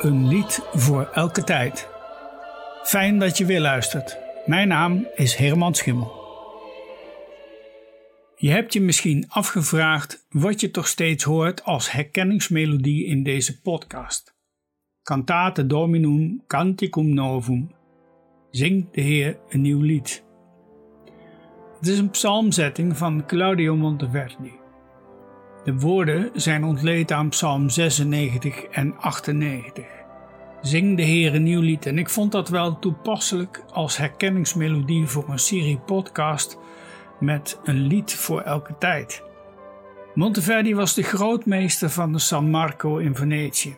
Een lied voor elke tijd. Fijn dat je weer luistert. Mijn naam is Herman Schimmel. Je hebt je misschien afgevraagd wat je toch steeds hoort als herkenningsmelodie in deze podcast. Cantate Dominum Canticum Novum. Zing de Heer een nieuw lied. Het is een psalmzetting van Claudio Monteverdi. De woorden zijn ontleed aan Psalm 96 en 98. Zing de Heer een nieuw lied en ik vond dat wel toepasselijk als herkenningsmelodie voor een serie podcast met een lied voor elke tijd. Monteverdi was de grootmeester van de San Marco in Venetië.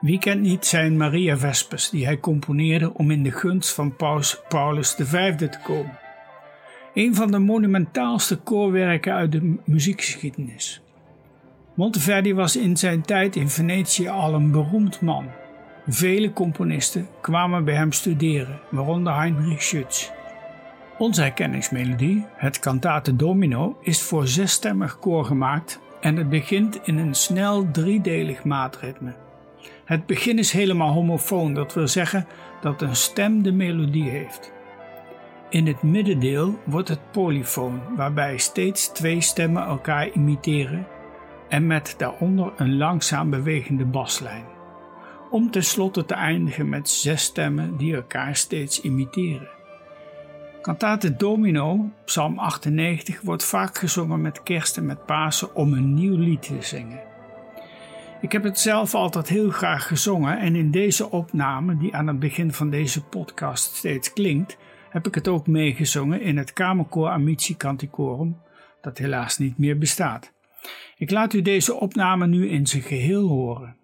Wie kent niet zijn Maria Vespers die hij componeerde om in de gunst van Paus Paulus V te komen. Een van de monumentaalste koorwerken uit de muziekgeschiedenis. Monteverdi was in zijn tijd in Venetië al een beroemd man. Vele componisten kwamen bij hem studeren, waaronder Heinrich Schütz. Onze herkenningsmelodie, het Cantate Domino, is voor zesstemmig koor gemaakt en het begint in een snel driedelig maatritme. Het begin is helemaal homofoon, dat wil zeggen dat een stem de melodie heeft. In het middendeel wordt het polyfoon, waarbij steeds twee stemmen elkaar imiteren en met daaronder een langzaam bewegende baslijn. Om tenslotte te eindigen met zes stemmen die elkaar steeds imiteren. Cantate Domino, Psalm 98, wordt vaak gezongen met kerst en met Pasen om een nieuw lied te zingen. Ik heb het zelf altijd heel graag gezongen en in deze opname, die aan het begin van deze podcast steeds klinkt, heb ik het ook meegezongen in het Kamerkoor Amici Canticorum, dat helaas niet meer bestaat. Ik laat u deze opname nu in zijn geheel horen.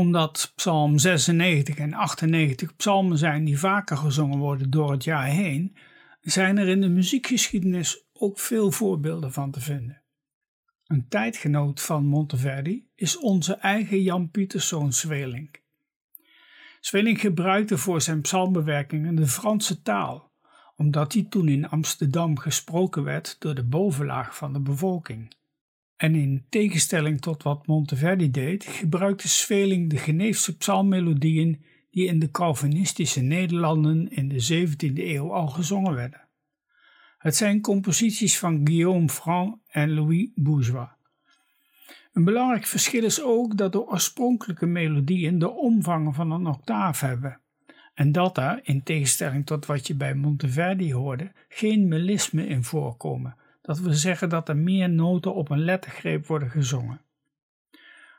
Omdat Psalm 96 en 98 psalmen zijn die vaker gezongen worden door het jaar heen, zijn er in de muziekgeschiedenis ook veel voorbeelden van te vinden. Een tijdgenoot van Monteverdi is onze eigen Jan Pieterszoon Zweling. Zweling gebruikte voor zijn psalmbewerkingen de Franse taal, omdat die toen in Amsterdam gesproken werd door de bovenlaag van de bevolking. En in tegenstelling tot wat Monteverdi deed, gebruikte Sveling de Geneefse psalmmelodieën die in de Calvinistische Nederlanden in de 17e eeuw al gezongen werden. Het zijn composities van Guillaume Franc en Louis Bourgeois. Een belangrijk verschil is ook dat de oorspronkelijke melodieën de omvang van een octaaf hebben en dat er, in tegenstelling tot wat je bij Monteverdi hoorde, geen melismen in voorkomen, dat we zeggen dat er meer noten op een lettergreep worden gezongen.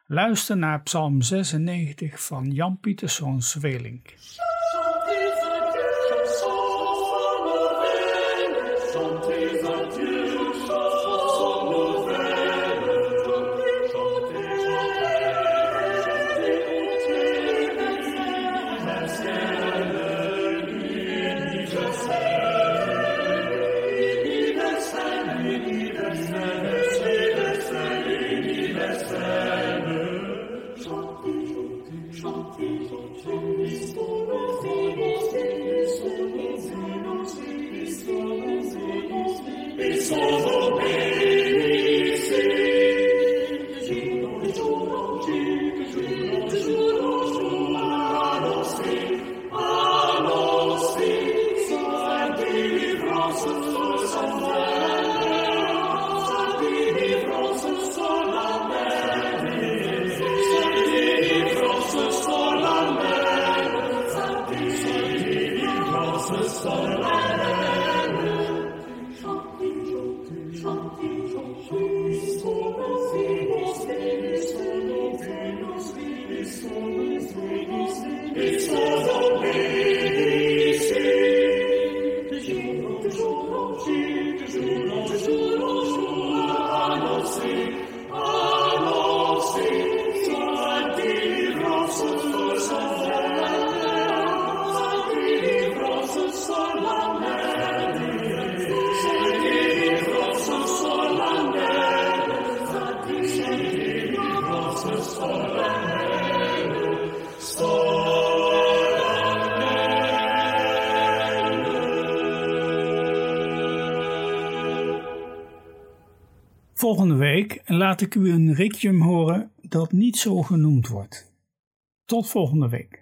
Luister naar Psalm 96 van Jan Pieterszoon Zwelink. Volgende week laat ik u een requiem horen dat niet zo genoemd wordt. Tot volgende week.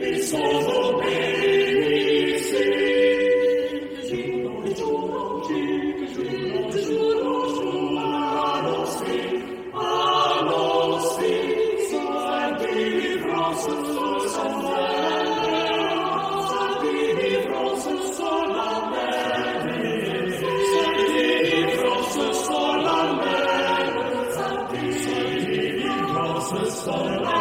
It's all the. sola